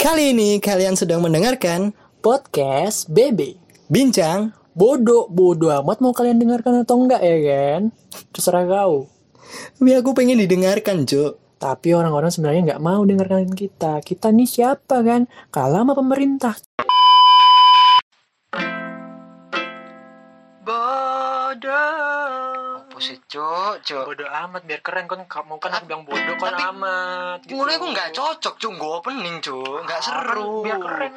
Kali ini kalian sedang mendengarkan podcast BB. Bincang Bodoh, bodoh amat mau kalian dengarkan atau enggak ya kan? Terserah kau. Tapi aku pengen didengarkan, Cuk. Tapi orang-orang sebenarnya nggak mau dengarkan kita. Kita nih siapa kan? Kalah sama pemerintah. Cuk? Cuk. Bodoh amat biar keren kan kamu kan aku bilang bodoh kan Tapi- amat. gitu. Mulai aku nggak cocok, Cuk. Gue opening, Cuk. Nggak seru. kan Biar keren.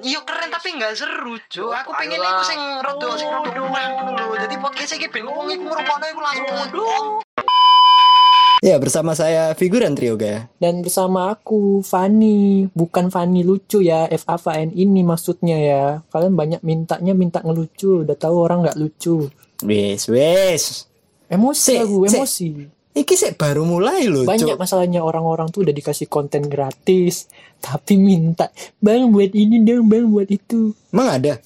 Iya keren tapi nggak seru, Cuk. Aku pengen iku sing rada sing rada dulu. Jadi podcast iki ben ngomong iku ngrungokno iku langsung bodoh. Ya, bersama saya figuran Trioga. Dan bersama aku Fani, bukan Fani lucu ya, F A N ini maksudnya ya. Kalian banyak mintanya minta ngelucu, udah tahu orang nggak lucu. Wes, wes. Emosi Sik, aku, emosi. Iki sih baru mulai loh, Banyak Cuk. masalahnya orang-orang tuh udah dikasih konten gratis, tapi minta, "Bang, buat ini dong, Bang, buat itu." Emang ada?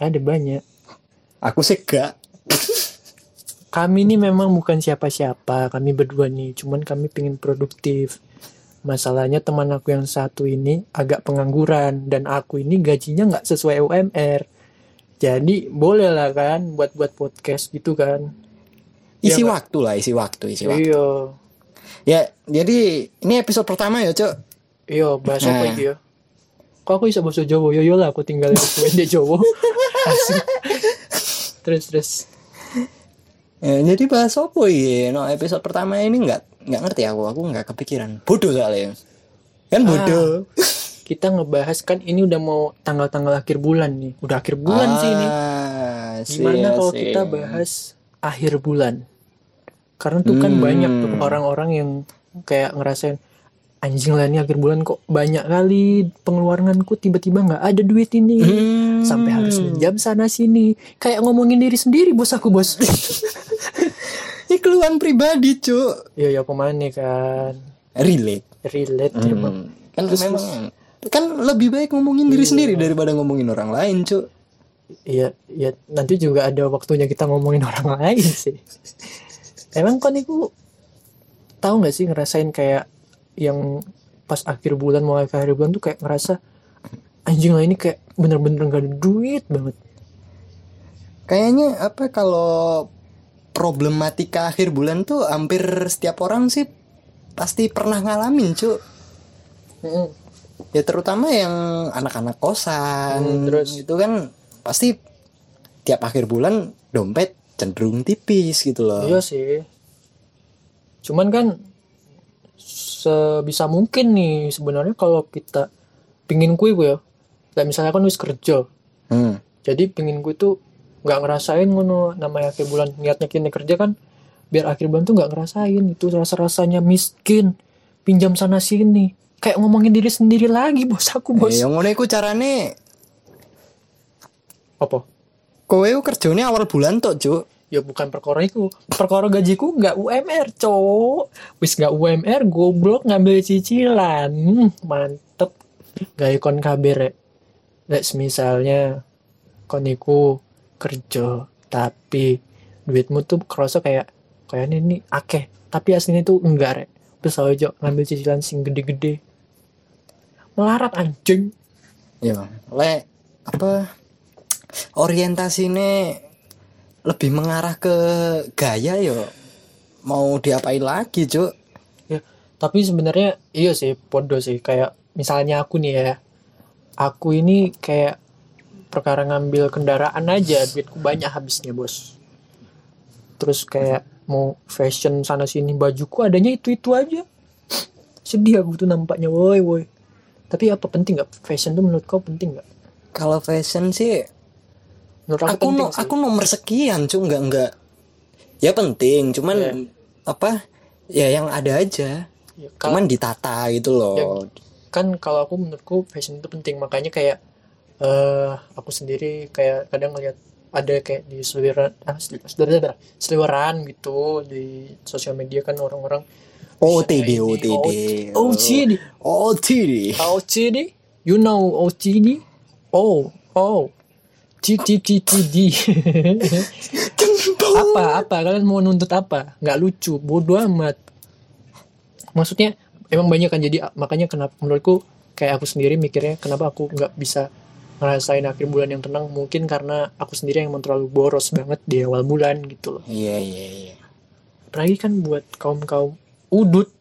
Ada banyak. Aku sih gak. Kami ini memang bukan siapa-siapa, kami berdua nih, cuman kami pengen produktif. Masalahnya teman aku yang satu ini agak pengangguran dan aku ini gajinya nggak sesuai UMR. Jadi boleh lah kan buat-buat podcast gitu kan. Isi Iya, waktu lah, isi waktu, isi waktu. Iya, Ya, jadi ini episode pertama ya, Cuk. iya bahasa apa Nah. iki ya? Kok aku bisa bahasa Jawa? Yo yo lah aku tinggal di di Jawa. Asik. terus terus. Ya, jadi bahas apa ya? No, episode pertama ini nggak nggak ngerti aku, aku nggak kepikiran. Bodoh soalnya. Kan bodoh. Kita ngebahas kan ini udah mau tanggal-tanggal akhir bulan nih. Udah akhir bulan sih ini. Ah, Gimana sih, kalau kita bahas akhir bulan? Karena tuh kan Hmm. banyak tuh orang-orang yang kayak ngerasain anjing lah ini akhir bulan kok banyak kali pengeluaranku tiba-tiba nggak ada duit ini. Hmm. Sampai harus minjam sana sini. Kayak ngomongin diri sendiri bos aku bos. Ini keluhan pribadi, Cuk. ya ya ke mana kan? Relate. Relate. Hmm. Kan Terus- memang kan lebih baik ngomongin diri Iya. sendiri daripada ngomongin orang lain, Cuk. Iya, ya nanti juga ada waktunya kita ngomongin orang lain sih. Emang kan itu tahu nggak sih ngerasain kayak yang pas akhir bulan mulai ke akhir bulan tuh kayak ngerasa anjing lah ini kayak bener-bener gak ada duit banget. Kayaknya apa kalau problematika akhir bulan tuh hampir setiap orang sih pasti pernah ngalamin, Cuk. Ya terutama yang anak-anak kosan Hmm, terus? itu kan pasti tiap akhir bulan dompet cenderung tipis gitu loh. Iya sih. Cuman kan sebisa mungkin nih sebenarnya kalau kita pingin kue gue ya, kayak misalnya kan wis kerja, Hmm. jadi pingin gue tuh nggak ngerasain ngono namanya akhir bulan niatnya kini kerja kan biar akhir bulan tuh nggak ngerasain itu rasa rasanya miskin pinjam sana sini kayak ngomongin diri sendiri lagi bos aku bos Eh, yang ngono iku carane apa? Kowe ku kerjane awal bulan tok, Cuk. ya bukan perkara itu perkara gajiku nggak UMR cowok wis nggak UMR goblok ngambil cicilan. Mantep. Gak ikon kabar Lek misalnya koniku kerja tapi duitmu tuh kerasa kayak kayak ini akeh. Tapi aslinya tuh enggak rek. Terus aja ngambil cicilan sing gede-gede. Melarat anjing. Ya, le apa orientasinya lebih mengarah ke gaya yo. Mau diapain lagi, Cuk? ya tapi sebenarnya iya sih podo sih. Kayak misalnya aku nih ya aku ini kayak perkara ngambil kendaraan aja duitku banyak habisnya bos. Terus kayak mau fashion sana sini bajuku adanya itu itu aja. Sedih aku tuh nampaknya woi woi. Tapi apa penting nggak? Fashion tuh menurut kau penting nggak? Kalau fashion sih menurut aku, aku penting no, sih. aku nomor sekian, Cuk, enggak enggak. Ya penting, cuman Iya. apa? Ya yang ada aja. Ya, kalau- Cuman ditata gitu loh. Ya, kan kalau aku menurutku fashion itu penting makanya kayak eh aku sendiri kayak kadang ngeliat ada kayak di seliweran ah, seli- seliweran gitu di sosial media kan orang-orang OTD, OTD. OTD OTD. OTD you know OTD oh oh TTTTD apa apa? Kalian mau nuntut apa? Nggak lucu bodoh amat. Maksudnya emang banyak kan jadi makanya kenapa menurutku kayak aku sendiri mikirnya kenapa aku nggak bisa ngerasain akhir bulan yang tenang? Mungkin karena aku sendiri yang terlalu boros banget di awal bulan gitu loh. Iya iya iya. apalagi kan buat kaum kaum udut.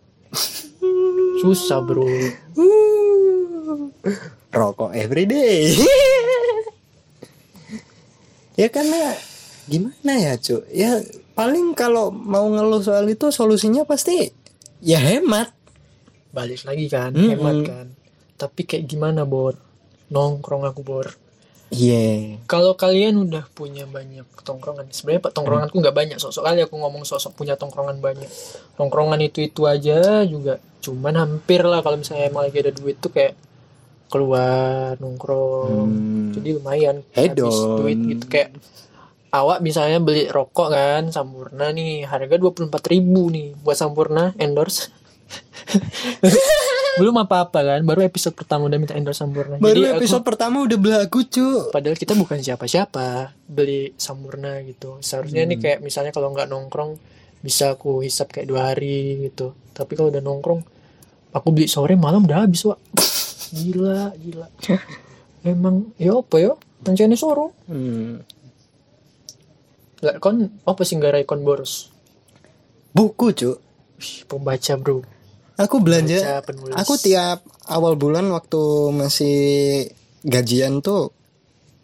Susah bro. Rokok everyday. ya karena gimana ya cu ya paling kalau mau ngeluh soal itu solusinya pasti ya hemat. Balik lagi kan Mm-mm. hemat kan. Tapi kayak gimana bor? Nongkrong aku bor. Iya. Kalau kalian udah punya banyak tongkrongan sebenarnya pak tongkronganku nggak banyak. Sosok kali aku ngomong sosok punya tongkrongan banyak. Tongkrongan itu itu aja juga. Cuman hampir lah kalau misalnya emang lagi ada duit tuh kayak keluar nongkrong. Hmm. jadi lumayan. Hedon. habis duit gitu. Kayak awak misalnya beli rokok kan Sampurna nih harga 24.000 ribu nih buat Sampurna endorse. Belum apa-apa kan baru episode pertama udah minta endorse Sampurna. Baru Jadi aku- episode pertama udah belagu cu padahal kita bukan siapa-siapa beli Sampurna gitu. Seharusnya Hmm. nih kayak misalnya kalau nggak nongkrong bisa aku hisap kayak dua hari gitu. Tapi kalau udah nongkrong aku beli sore malam udah habis wak gila gila. Emang ya apa ya? Rencana soro. Hmm. Lah kon apa sih ngarai kon boros? Buku cu Wih, pembaca bro. Aku belanja. Aku tiap awal bulan waktu masih gajian tuh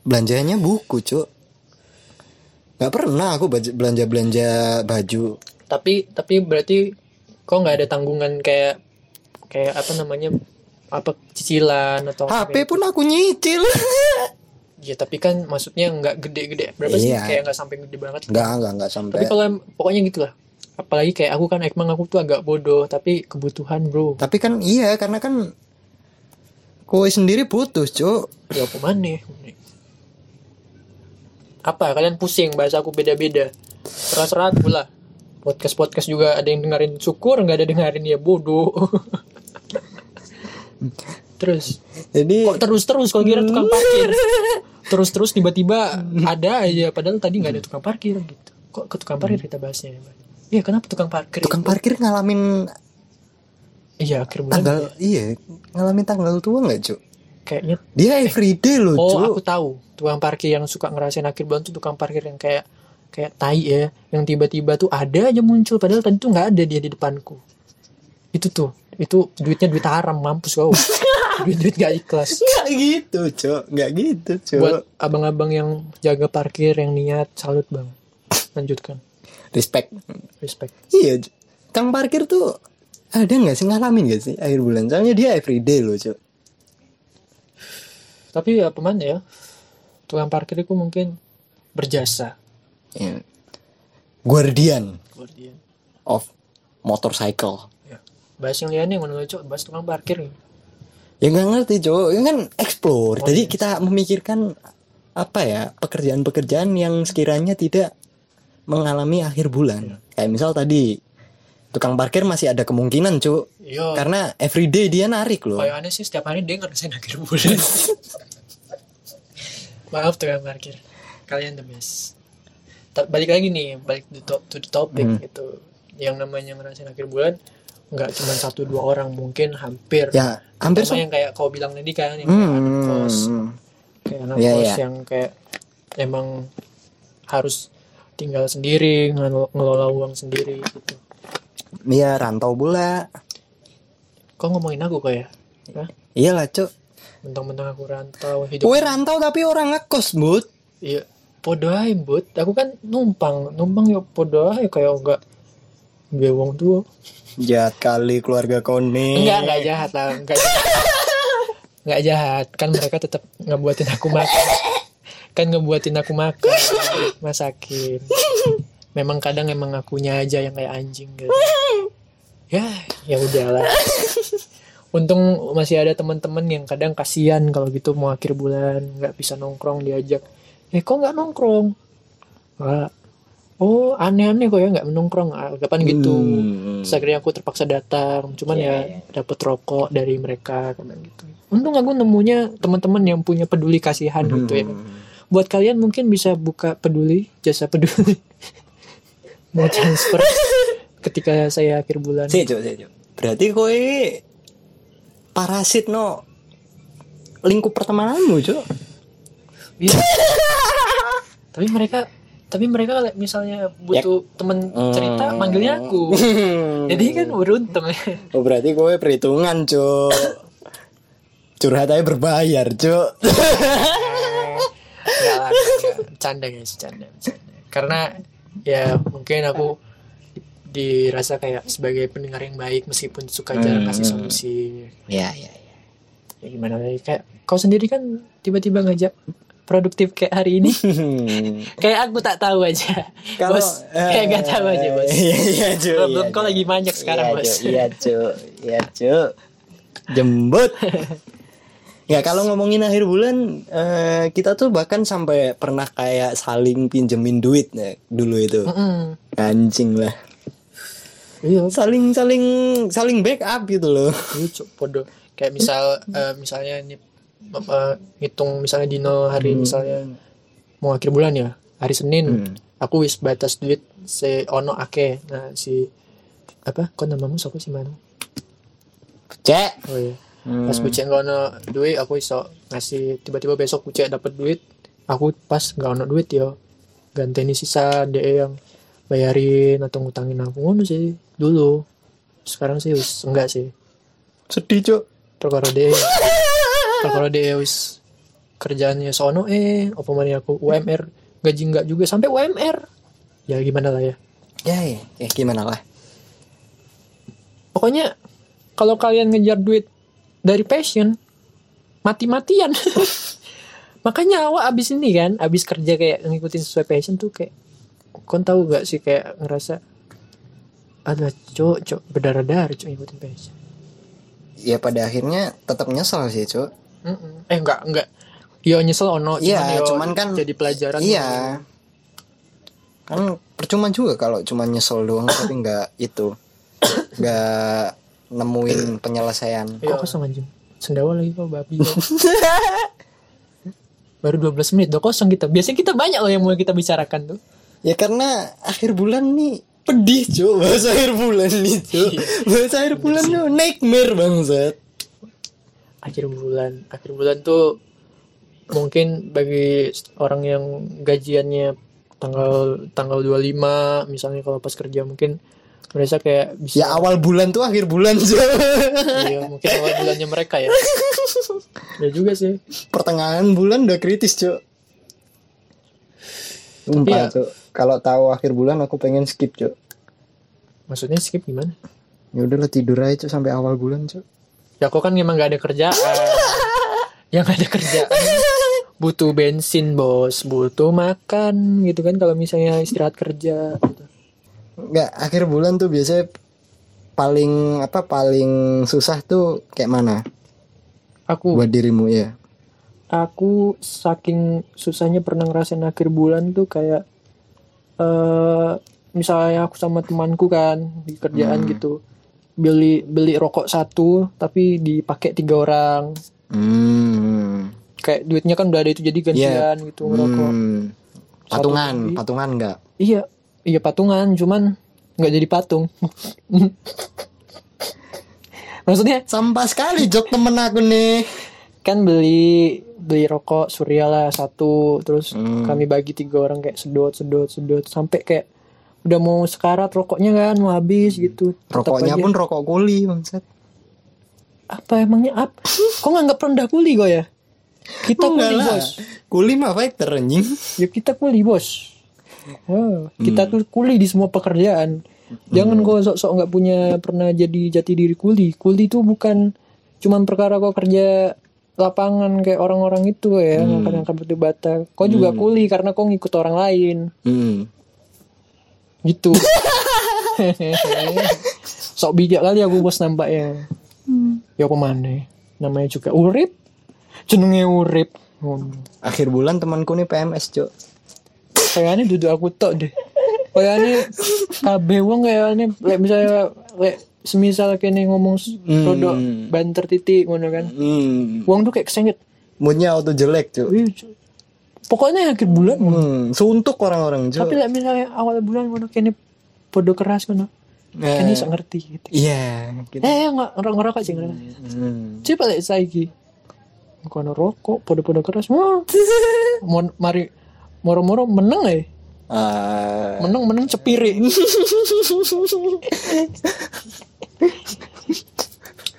belanjanya buku cu nggak pernah aku belanja belanja baju. Tapi tapi berarti kok nggak ada tanggungan kayak kayak apa namanya apa cicilan atau HP pun aku nyicil Ya tapi kan maksudnya nggak gede-gede berapa sih Iya. kayak nggak sampai gede banget. nggak nggak nggak sampai Tapi kalau pokoknya gitulah. Apalagi kayak aku kan emang aku tuh agak bodoh tapi kebutuhan bro. tapi kan iya karena kan kowe sendiri putus cu Ya apa mana? Apa kalian pusing bahasa aku beda-beda. Terserah aku lah. Podcast podcast juga ada yang dengerin syukur nggak ada dengerin ya bodoh. Terus jadi kok terus terus kalau kira tukang parkir? Terus terus tiba-tiba ada aja padahal tadi nggak ada tukang parkir gitu. Kok ke tukang parkir kita bahasnya? Iya kenapa tukang parkir? Tukang itu? parkir ngalamin iya akhir bulan. tanggal iya ngalamin tanggal tua nggak cu kayaknya. Dia everyday loh oh cu aku tahu. Tukang parkir yang suka ngerasain akhir bulan tuh tukang parkir yang kayak kayak tai ya. Yang tiba-tiba tuh ada aja muncul padahal tadi tuh nggak ada dia di depanku itu tuh itu duitnya duit haram mampus kau. Duit duit gak ikhlas. Nggak gitu cu nggak gitu cu buat abang-abang yang jaga parkir yang niat salut bang. Lanjutkan. Respect. Respect. Iya kang parkir tuh ada nggak sih? Ngalamin gak sih akhir bulan? Soalnya dia everyday loh cu tapi apa mana ya? Tukang parkir itu mungkin berjasa. Iya. guardian Guardian. of motorcycle. ya. Bahas yang lainnya yang mana cok bahas tukang parkir. Ya nggak ngerti cowok. Ini kan explore. Oh, jadi iya. kita memikirkan apa ya pekerjaan-pekerjaan yang sekiranya tidak mengalami akhir bulan. Kayak misal tadi tukang parkir masih ada kemungkinan cu iya. Karena everyday dia narik loh. Kayak aneh sih setiap hari dia ngerasain akhir bulan. Maaf tukang parkir. Kalian the best. Ta- balik lagi nih balik to, to, to the topic Hmm. gitu. Yang namanya ngerasain akhir bulan nggak cuma satu dua orang mungkin hampir. Ya hampir Terutama so yang kayak kau bilang tadi kan yang kayak anak kos. hmm. kayak anak Iya, kos iya. yang kayak emang harus tinggal sendiri ngelo- ngelola uang sendiri gitu. Iya rantau pula. Kok ngomongin aku kok ya? Hah? iyalah cu mentang-mentang aku rantau hidup Kue rantau tapi orang ngekos bud. Iya podo aja but aku kan numpang numpang ya podo aja kayak enggak gue wong tua. Jahat kali keluarga kone enggak enggak jahat lah enggak jahat. enggak jahat. Kan mereka tetap ngebuatin aku makan. Kan ngebuatin aku makan. Masakin memang kadang emang akunya aja yang kayak anjing gitu. Ya ya udahlah. Untung masih ada teman-teman yang kadang kasihan kalau gitu mau akhir bulan nggak bisa nongkrong diajak. Eh kok nggak nongkrong? Wah, oh aneh-aneh kok ya nggak nongkrong Ah, kapan gitu Hmm. Terus akhirnya aku terpaksa datang cuman Iya, ya dapat rokok dari mereka kadang gitu untung aku nemunya teman-teman yang punya peduli kasihan gitu ya Hmm. buat kalian mungkin bisa buka peduli jasa peduli mau transfer ketika saya akhir bulan sih, Cuk. Berarti kowe parasit no lingkup pertemananmu cuk Iya. tapi mereka tapi mereka like, misalnya butuh temen cerita Hmm. manggilnya aku. Jadi kan beruntung ya. oh berarti gue perhitungan cuk curhat aja berbayar cuk enggak. Bercanda guys, bercanda. Karena ya mungkin aku dirasa kayak sebagai pendengar yang baik meskipun suka jarang Hmm. kasih solusi. ya ya ya Ya gimana lagi kayak kau sendiri kan tiba-tiba ngajak produktif kayak hari ini. kayak aku tak tahu aja. bos, kayak gak tahu aja, Bos. iya iya cuk Problem iya, kau lagi banyak sekarang, Iya, Bos. Iya cuk iya cuk jembut Ya kalau ngomongin akhir bulan eh, kita tuh bahkan sampai pernah kayak saling pinjemin duit ya, dulu itu Mm-mm. anjing lah Iya, saling saling saling backup gitu loh lucu podo kayak misal eh, misalnya ini apa, ngitung misalnya Dino hari misalnya mau akhir bulan ya hari Senin Hmm. aku wis batas duit se ono ake nah si apa kok namamu siapa sih mana cek. Oh iya. Hmm. pas bucek nggak ono duit aku iso ngasih tiba-tiba besok bucek dapat duit aku pas nggak ono duit yo ganteni sisa DE yang bayarin atau ngutangin aku. Ngono sih dulu. Sekarang sih wis enggak sih. Sedih cuk. Perkara DE perkara DE wis kerjaannya sono eh apa mana aku UMR gaji enggak juga sampai UMR ya gimana lah ya? Ya ya, ya gimana lah. Pokoknya kalau kalian ngejar duit dari passion mati-matian. Makanya awak abis ini kan abis kerja kayak ngikutin sesuai passion tuh kayak kon tahu gak sih kayak ngerasa ada cok cok berdarah-darah cok ngikutin passion. Ya pada akhirnya tetap nyesel sih cuk Mm-mm. eh enggak enggak yo nyesel ono Iya, yo cuman kan- jadi pelajaran iya. kan percuma juga kalau cuma nyesel doang tapi nggak itu nggak nemuin penyelesaian. Kok kosong anjing? Sendawa lagi kok babi baru 12 menit udah kosong kita. Biasanya kita banyak loh yang mau kita bicarakan tuh. Ya karena akhir bulan nih pedih cuy bahasa akhir bulan nih cuy bahasa akhir bulan tuh nightmare bangsat akhir bulan. Akhir bulan tuh mungkin bagi orang yang gajiannya tanggal tanggal 25 misalnya kalau pas kerja mungkin mereka kayak bisa ya awal bulan tuh akhir bulan iya, mungkin awal bulannya mereka ya. Ya juga sih. Pertengahan bulan udah kritis cuy Sumpah cuy kalau tahu akhir bulan aku pengen skip cuy maksudnya skip gimana? Ya udahlah tidur aja cuy sampai awal bulan cuy ya kok kan emang gak ada kerjaan. Yang ada kerjaan. Butuh bensin bos. Butuh makan gitu kan kalau misalnya istirahat kerja gitu. nggak akhir bulan tuh biasanya paling apa paling susah tuh kayak mana? Aku buat dirimu ya aku saking susahnya pernah ngerasain akhir bulan tuh kayak eh misalnya aku sama temanku kan di kerjaan Hmm. gitu beli beli rokok satu tapi dipakai tiga orang. Hmm. kayak duitnya kan udah ada itu jadi gantian gitu ngerokok. Hmm. patungan Satu- patungan nggak? Iya iya patungan cuman nggak jadi patung. Maksudnya sampah sekali jok temen aku nih. kan beli beli rokok surya lah satu. Terus Hmm. kami bagi tiga orang kayak sedot sedot sedot. Sampai kayak udah mau sekarat rokoknya kan mau habis gitu. Tetap rokoknya aja. pun rokok kuli bangsat. Apa emangnya? Apa kok nggak rendah kuli kok ya? Kita Enggak kuli lah. bos. Kuli mah fighter anjing. Ya kita kuli bos. Oh, kita tuh kuli di semua pekerjaan. Jangan kau sok-sok nggak punya pernah jadi jati diri kuli. Kuli itu bukan cuman perkara kau kerja lapangan kayak orang-orang itu ya Hmm. ngangkat-ngangkat batu bata kau juga kuli karena kau ngikut orang lain. Hmm. Gitu. Sok bijak kali aku bos nampaknya. Ya ke mana namanya juga urip. Jenenge urip. Ngono akhir bulan temanku nih PMS cok kayaknya duduk aku tok deh. Kayaknya kabeh wong kayaknya lek misalnya lek semisal kene ngomong Hmm. rodok banter titik ngono kan. Hmm. wong tuh kayak kesengit moodnya auto jelek cok Wih, cu- pokoknya akhir bulan. Hmm. suntuk orang-orang cok tapi lek misalnya awal bulan ngono kene podo keras ngono Nah, kene iso ngerti gitu. Iya gitu. eh nggak ngerokok sih ngerokok. Hmm. coba lek saiki kono rokok podo-podo keras mon mari moro-moro meneng eh. Ah, meneng meneng cepiri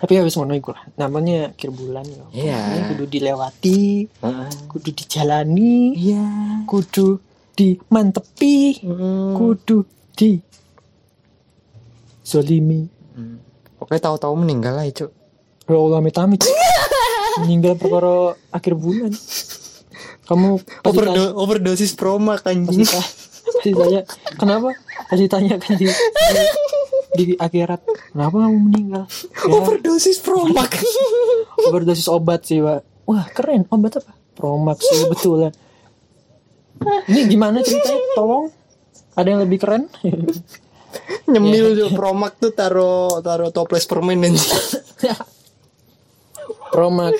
tapi habis ngono iku lah namanya akhir bulan ya. Ini kudu dilewati ah, kudu dijalani iya kudu dimantepi Hmm. kudu di zolimi Hmm. Pokoknya tahu-tahu meninggal lah itu. Allah amit amit meninggal perkara akhir bulan kamu tanya, Overdo overdosis promak pasti, anjing. pasti tanya kenapa pasti tanya kan di, di, akhirat. Kenapa kamu meninggal? Ya Overdosis promak. overdosis obat sih pak. Wah keren. Obat apa? Promax sih betulan ini gimana ceritanya? Tolong. Ada yang lebih keren? Nyemil juga promak tuh taro taro toples permen. Promak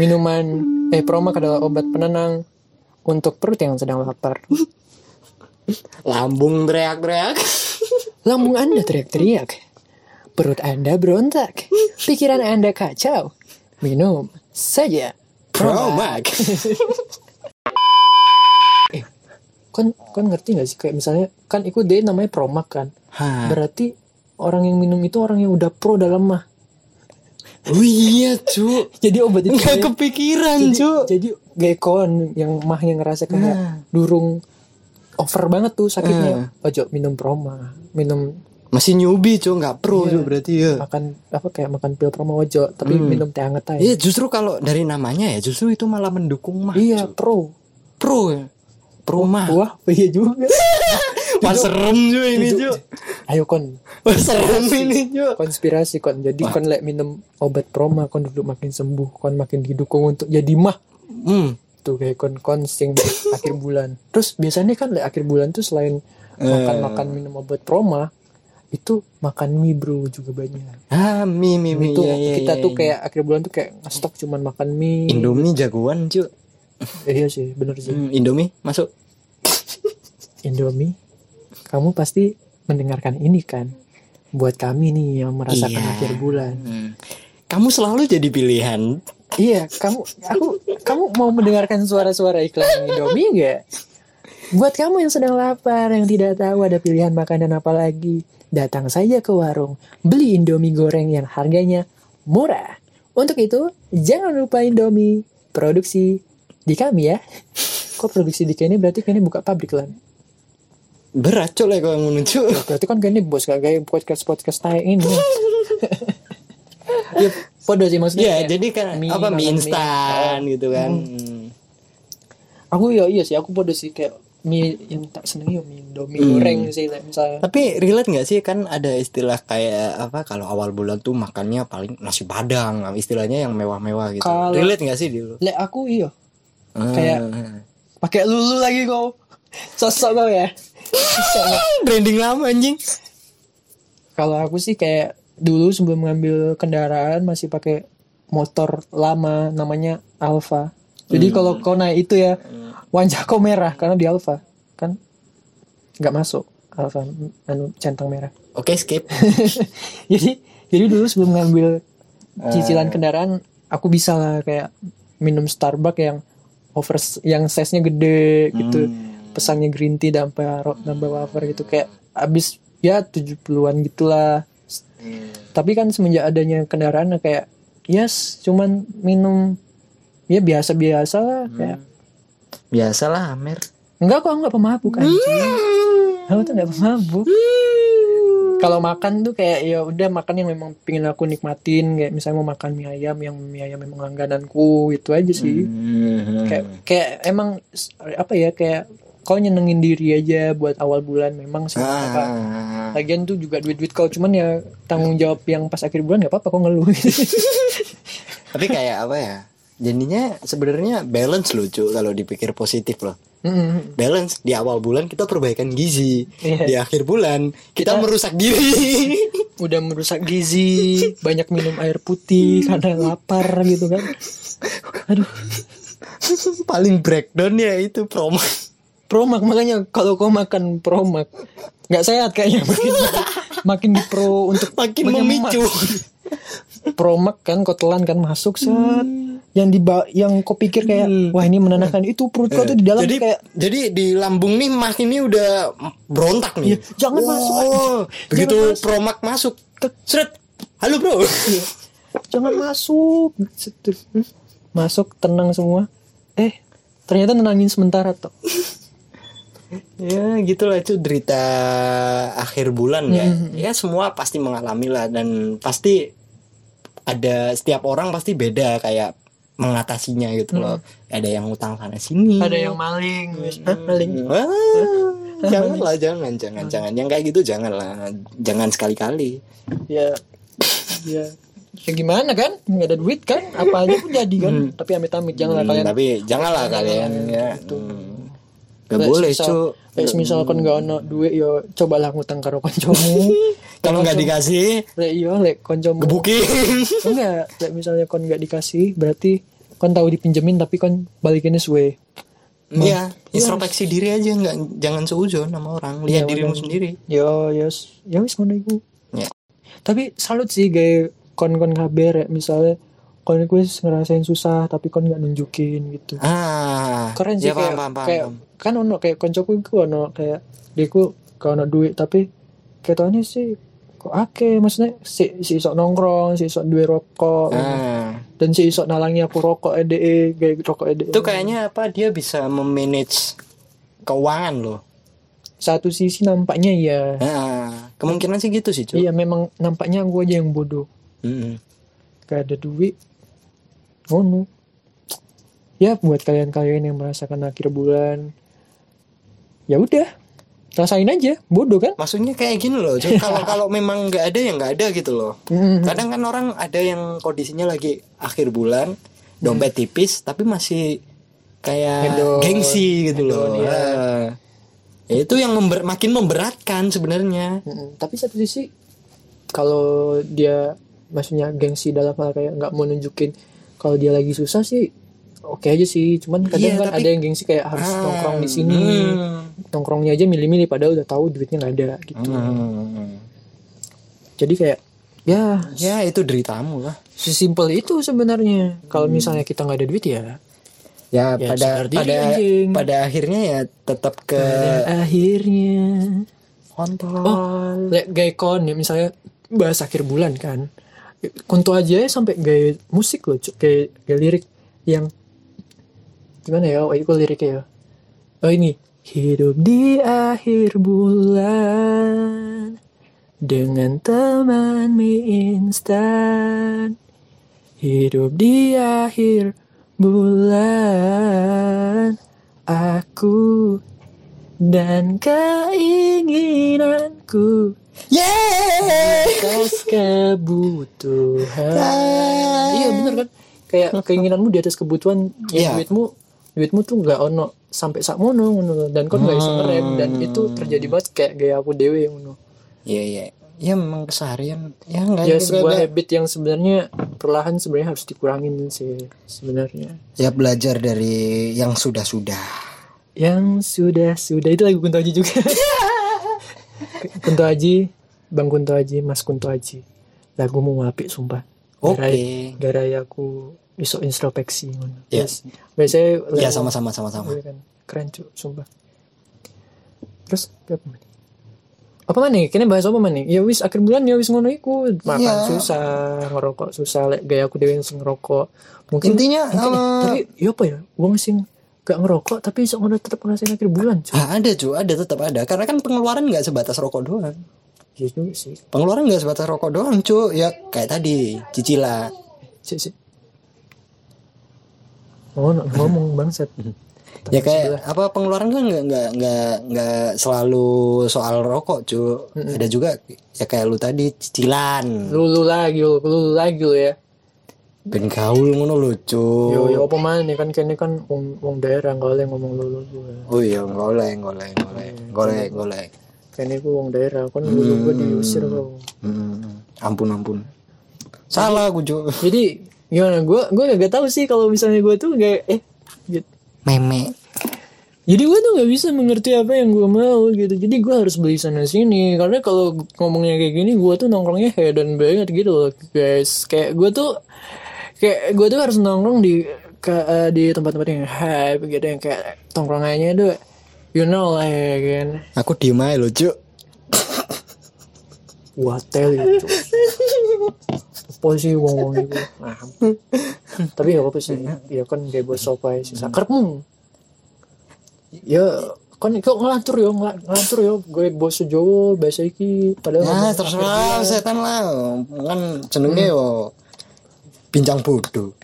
minuman. Eh Promak adalah obat penenang untuk perut yang sedang lapar. Lambung teriak-teriak. Lambung Anda teriak-teriak. Perut Anda berontak. Pikiran Anda kacau. Minum saja Promak. Kon kon ngerti gak sih kayak misalnya kan itu dia namanya Promak kan. Hah. Berarti orang yang minum itu orang yang udah pro dalam mah. Oh iya, cu. Jadi obat itu Gak kayak- kepikiran, jadi, cu. jadi gekon yang mah yang ngerasa kayak Nah. durung over banget tuh sakitnya. Ojo minum Proma, minum Masih newbie, cu, nggak pro, Iya. berarti ya. makan apa kayak makan pil Proma ojo, tapi Hmm. minum teh hangat aja. Iya, justru kalau dari namanya ya, justru itu malah mendukung mah. Iya, cu. pro. pro ya. Pro mah. Wah, iya juga. Wah, serem juga ini, cu. Ayo kon Wah, serem ini, cu. konspirasi kon. Jadi kon lek minum obat Proma kon duduk makin sembuh, kon makin didukung untuk jadi mah. Hmm. Tuh kayak kon kon sing akhir bulan. Terus biasanya kan akhir bulan tuh selain Eh. makan-makan minum obat Proma, itu makan mie bro juga banyak. Ah, mie, mie, mie. itu Iya, iya, kita iya, tuh iya. kayak akhir bulan tuh kayak stok cuman makan mie. Indomie jagoan, cu. Eh, iya sih, bener sih. Hmm, Indomie masuk. Indomie, kamu pasti mendengarkan ini kan? Buat kami nih yang merasakan Iya. akhir bulan. Hmm. Kamu selalu jadi pilihan. Iya, kamu, aku, kamu mau mendengarkan suara-suara iklan Indomie nggak? Buat kamu yang sedang lapar, yang tidak tahu ada pilihan makanan apa lagi, datang saja ke warung, beli Indomie goreng yang harganya murah. Untuk itu, jangan lupa Indomie produksi di kami ya. Kok produksi di kini berarti kini buka pabrik lah. Berat, cu, lah kalau menuju. Berarti kan kini bos gak kayak podcast podcast tayo ini. ya, podo sih maksudnya. Iya, jadi kan mie, apa mie mie. instan gitu kan. Hmm. Aku ya iya sih, aku podo sih kayak mie yang tak seneng ya mie Indomie Hmm. goreng sih misalnya. Tapi relate nggak sih kan ada istilah kayak apa kalau awal bulan tuh makannya paling nasi padang, istilahnya yang mewah-mewah gitu. Kalau- relate nggak sih dulu? Lek aku iya, Ah. Kayak- pakai lulu lagi kau. Sosok kau ya. Branding lama anjing. Kalau aku sih kayak dulu sebelum ngambil kendaraan masih pakai motor lama namanya Alfa. Jadi kalau kau naik itu ya wajah kau merah karena di Alfa kan nggak masuk Alfa anu centang merah. Oke, skip. jadi jadi dulu sebelum ngambil Eh. cicilan kendaraan aku bisa lah kayak minum Starbucks yang over yang size nya gede gitu Hmm. pesannya green tea dan wafer gitu kayak abis ya 70-an gitulah tapi kan semenjak adanya kendaraan kayak yes cuman minum. Ya biasa-biasa lah kayak. Biasalah, Amer. enggak kok aku nggak pemabuk anjing. Aku tuh nggak pemabuk. Kalau makan tuh kayak ya udah makan yang memang pingin aku nikmatin. Kayak misalnya mau makan mie ayam yang mie ayam memang langgananku itu aja sih. Hmm. kayak kayak emang apa ya kayak kau nyenengin diri aja buat awal bulan memang sih apa Ah. lagian tuh juga duit duit kau cuman ya tanggung jawab yang pas akhir bulan nggak apa apa kau ngeluh Tapi kayak apa ya? Jadinya sebenarnya balance loh, Cu, kalau dipikir positif loh. Mm, Balance di awal bulan kita perbaikan gizi, Iya. di akhir bulan kita, Kita- merusak diri. udah merusak gizi banyak minum air putih karena lapar gitu kan aduh Paling breakdown ya itu promo. Promak makanya kalau kau makan promak nggak sehat kayaknya makin makin di pro untuk Makin memicu. promak kan kau telan kan masuk set yang di yang kau pikir kayak Hmm. wah ini menenangkan itu perut kau tuh di dalam jadi kayak jadi di lambung nih mak ini udah berontak nih. Iya, jangan masuk, Oh, begitu Jangan masuk. promak masuk, seret. Halo bro. jangan masuk masuk tenang semua eh ternyata nenangin sementara toh ya gitulah itu derita akhir bulan ya. Hmm. Ya semua pasti mengalami lah dan pasti ada setiap orang pasti beda kayak mengatasinya gitu loh. Ada yang utang sana sini. Hmm. ada yang maling. Hah, maling. Wah, janganlah jangan jangan jangan. Yang kayak gitu janganlah. Jangan sekali-kali. Ya. Ya. Ya gimana kan? Nggak ada duit kan? Apa aja pun jadi kan? Tapi amit-amit janganlah Hmm, kalian. tapi janganlah kalian ya. Hmm. Gak Kayak boleh cu kayak misalkan nggak ada duit yo cobalah ngutang karo koncomu. Kalau nggak dikasih lek yo lek koncomu. gebukin. Enggak lek misalnya kon nggak dikasih berarti kon tahu dipinjemin tapi kon balikinnya suwe. Iya, introspeksi diri aja nggak jangan seujon sama orang. Lihat Iya, dirimu sendiri. yo yes ya wis ngono iku. Ya. tapi salut sih gaya kon-kon kabar ya misalnya kon wis ngerasain susah tapi kon nggak nunjukin gitu. Ah, keren sih ya, kayak, paham, paham, kayak paham. Kan ono kayak koncoku iku ono kayak diku kalau ono duit tapi ketone sih kok ake maksudnya si si isok nongkrong si isok duwe rokok Ah, dan si isok nalangi aku rokok EDE gaya rokok E EDE itu kayaknya apa? Dia bisa memanage keuangan loh. satu sisi nampaknya ya Nah, kemungkinan sih gitu sih, cuy. iya memang nampaknya gue aja yang bodoh gak ada duit ngono ya buat kalian-kalian yang merasakan akhir bulan ya udah rasain aja bodoh kan Maksudnya kayak gini loh. Kalau kalau memang nggak ada ya nggak ada gitu loh. Mm. Kadang kan orang ada yang kondisinya lagi akhir bulan, dompet tipis tapi masih kayak Hedon. gengsi gitu loh. Hedon, iya. Ah. Ya, itu yang member- makin memberatkan sebenarnya. Mm-mm. Tapi satu sisi kalau dia maksudnya gengsi dalam hal kayak nggak mau nunjukin kalau dia lagi susah sih oke aja sih. Cuman kadang Iya, kan tapi- ada yang gengsi kayak harus Ah, nongkrong di sini. hmm. Nongkrongnya aja milih-milih padahal udah tahu duitnya nggak ada gitu. Hmm. Jadi kayak ya Ya itu deritamu lah. sesimpel itu sebenarnya. Kalau misalnya kita nggak ada duit ya Ya, Ya, pada pada anjing. pada akhirnya ya tetap ke pada akhirnya kontol. Oh, gaya kon ya misalnya bahas akhir bulan kan. Konto aja ya sampai gaya musik loh, kayak lirik yang gimana ya? Oh, itu liriknya ya. Oh ini hidup di akhir bulan dengan teman mie instan. Hidup di akhir bulan aku dan keinginanku Yeay! atas kebutuhan iya bener kan kayak keinginanmu di atas kebutuhan ya Iya. duitmu duitmu tuh nggak ono sampai sak mono ngono dan kon nggak bisa ngerem dan Hmm. itu terjadi banget kayak gaya aku dewe ngono Iya iya. Ya memang keseharian ya enggak ya sebuah enggak. habit yang sebenarnya perlahan sebenarnya harus dikurangin sih sebenarnya Ya belajar dari yang sudah-sudah. yang sudah sudah itu lagu Kunto Aji juga Kunto Aji Bang Kunto Aji Mas Kunto Aji lagumu apik sumpah Oke. Garai- garai aku iso introspeksi ngono. Yes. biasanya Ya sama-sama sama-sama. Iya kan keren cuy sumpah terus apa mana apa mana kini bahas apa mana ya wis akhir bulan ya wis ngono iku makan Iya. susah ngerokok susah lek gaya aku dewe sing ngerokok mungkin Intinya mungkin- tapi ya apa ya wong sing gak ngerokok tapi iso ngono tetep ngerasain akhir bulan cuy ah, ada cuy, ada tetap ada. Karena kan pengeluaran nggak sebatas rokok doang. Iya sih Pengeluaran nggak sebatas rokok doang cuy. Ya kayak tadi cicilan. sih oh ngomong bangsat ya kayak apa pengeluaran kan nggak nggak nggak nggak selalu soal rokok cuy. Ada juga ya kayak lu tadi cicilan. lulu lagi lu lulu lagi lu ya Ben gaul ngono lho cuy. yo yo apa mana kan kene kan wong wong daerah boleh ngomong lulu gue Oh iya, golek, golek, golek, golek, golek. kene ku wong daerah kan lulu gue diusir kok Hmm, ampun, ampun. Salah aku cuy. jadi gimana? Gue gue gak tahu sih kalau misalnya gue tuh gak eh gitu. Meme. jadi gue tuh gak bisa mengerti apa yang gue mau gitu. Jadi gue harus beli sana sini. Karena kalau ngomongnya kayak gini gue tuh nongkrongnya hedon banget gitu loh guys. Kayak gue tuh kayak gue tuh harus nongkrong di ke eh, di tempat-tempat yang hype gitu yang kayak tongkrongannya tuh you know lah ya kan? Aku diem aja loh cuk. Hotel itu apa sih wong wong itu nah, tapi ya apa sih. Ya kan kayak bos sopai sih. Sakermu ya kan kok ngelantur yo ngel- ngelantur yo gue bos Jawa bahasa iki padahal Ya ngomong terserah setan lah. Kan jenenge yo Bincang bodoh.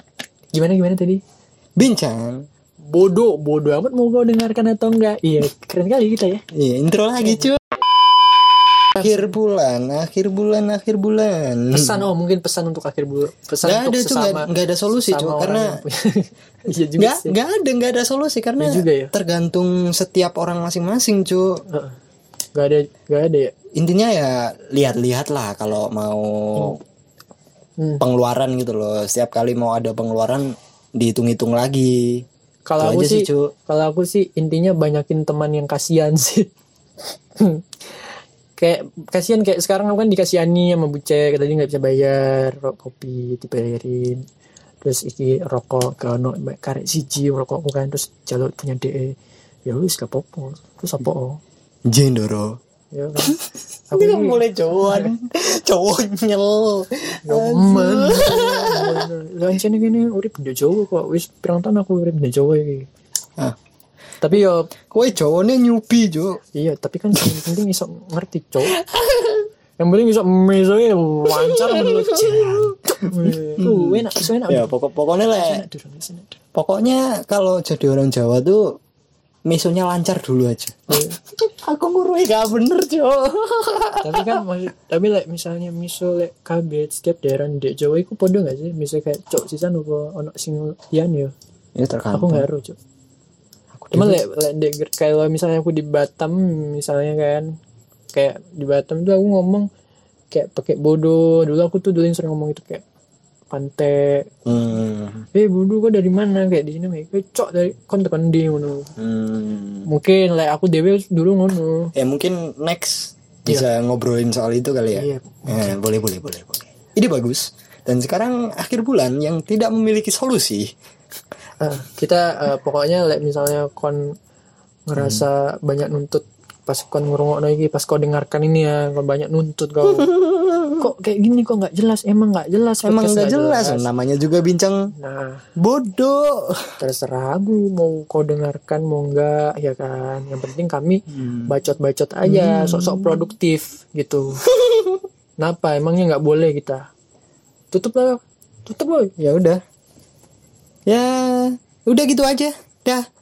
Gimana gimana tadi? Bincang. Bodoh bodoh amat. Mau kau dengarkan atau enggak? Iya keren kali kita ya. Iya intro lagi cuy Akhir bulan Akhir bulan Akhir bulan. Pesan oh mungkin pesan untuk akhir bulan pesan Nggak untuk ada sesama nggak nggak ada solusi orang Karena juga nggak sih. ada nggak ada solusi karena Iya juga ya. tergantung setiap orang masing-masing cuy Heeh. nggak ada nggak ada ya? Intinya ya lihat-lihat lah kalau mau Hmm. pengeluaran gitu loh. Setiap kali mau ada pengeluaran dihitung-hitung lagi. Kalau aku sih sih, kalau aku sih intinya banyakin teman yang kasihan sih kayak kasihan kayak sekarang aku kan dikasihani sama bucek tadi nggak bisa bayar rokok kopi dibayarin. Terus iki rokok ke ono karek siji rokokku kan terus jalur punya DE ya wis gak apa-apa. Terus apa? Oh? jendoro. Ya kan. Aku ini mulai cowok cowok nyel. Yomen. Lancene gini urip di Jawa kok. Wis pirang tahun aku urip di Jawa iki. ah Tapi yo kowe cowoknya nyupi jo iya tapi kan yang penting iso ngerti cowok. Yang penting iso meso ya lancar menurut Uh, enak, iso enak. ya pokok pokoknya lah durung. pokoknya kalau jadi orang Jawa tuh misonya lancar dulu aja aku ngurui gak bener jo Tapi kan maksud, tapi like misalnya miso lek kabeh setiap daerah di Jawa iku podo gak sih? Misalnya kayak cok sisan apa ono sing liyan ya. ini Aku tergantung nggak ero cok. Cuma lek lek di- kalau misalnya aku di Batam misalnya kan kayak di Batam tuh aku ngomong kayak pakai bodoh dulu aku tuh dulu yang sering ngomong itu kayak pantai. Hmm. eh bodoh kok dari mana? Kayak di sini kayak cok dari kon tekan di ngono. Hmm. mungkin lek aku dewe dulu ngono. Ya mungkin next bisa ngobrolin soal itu kali ya. Iya. Eh, boleh boleh boleh boleh. Ini bagus. Dan sekarang akhir bulan yang tidak memiliki solusi Ah, kita eh, pokoknya lek misalnya kon ngerasa banyak nuntut pas kon ngrungokno iki pas kau dengarkan ini ya kon banyak nuntut kau. Kok kayak gini kok nggak jelas? Emang nggak jelas emang nggak jelas. namanya juga bincang nah. bodoh. Terserah aku mau kau dengarkan mau enggak ya kan? Yang penting kami bacot-bacot aja sok-sok produktif gitu. Kenapa? Emangnya nggak boleh kita? Tutup lah tutup boy ya udah ya udah gitu aja. Dah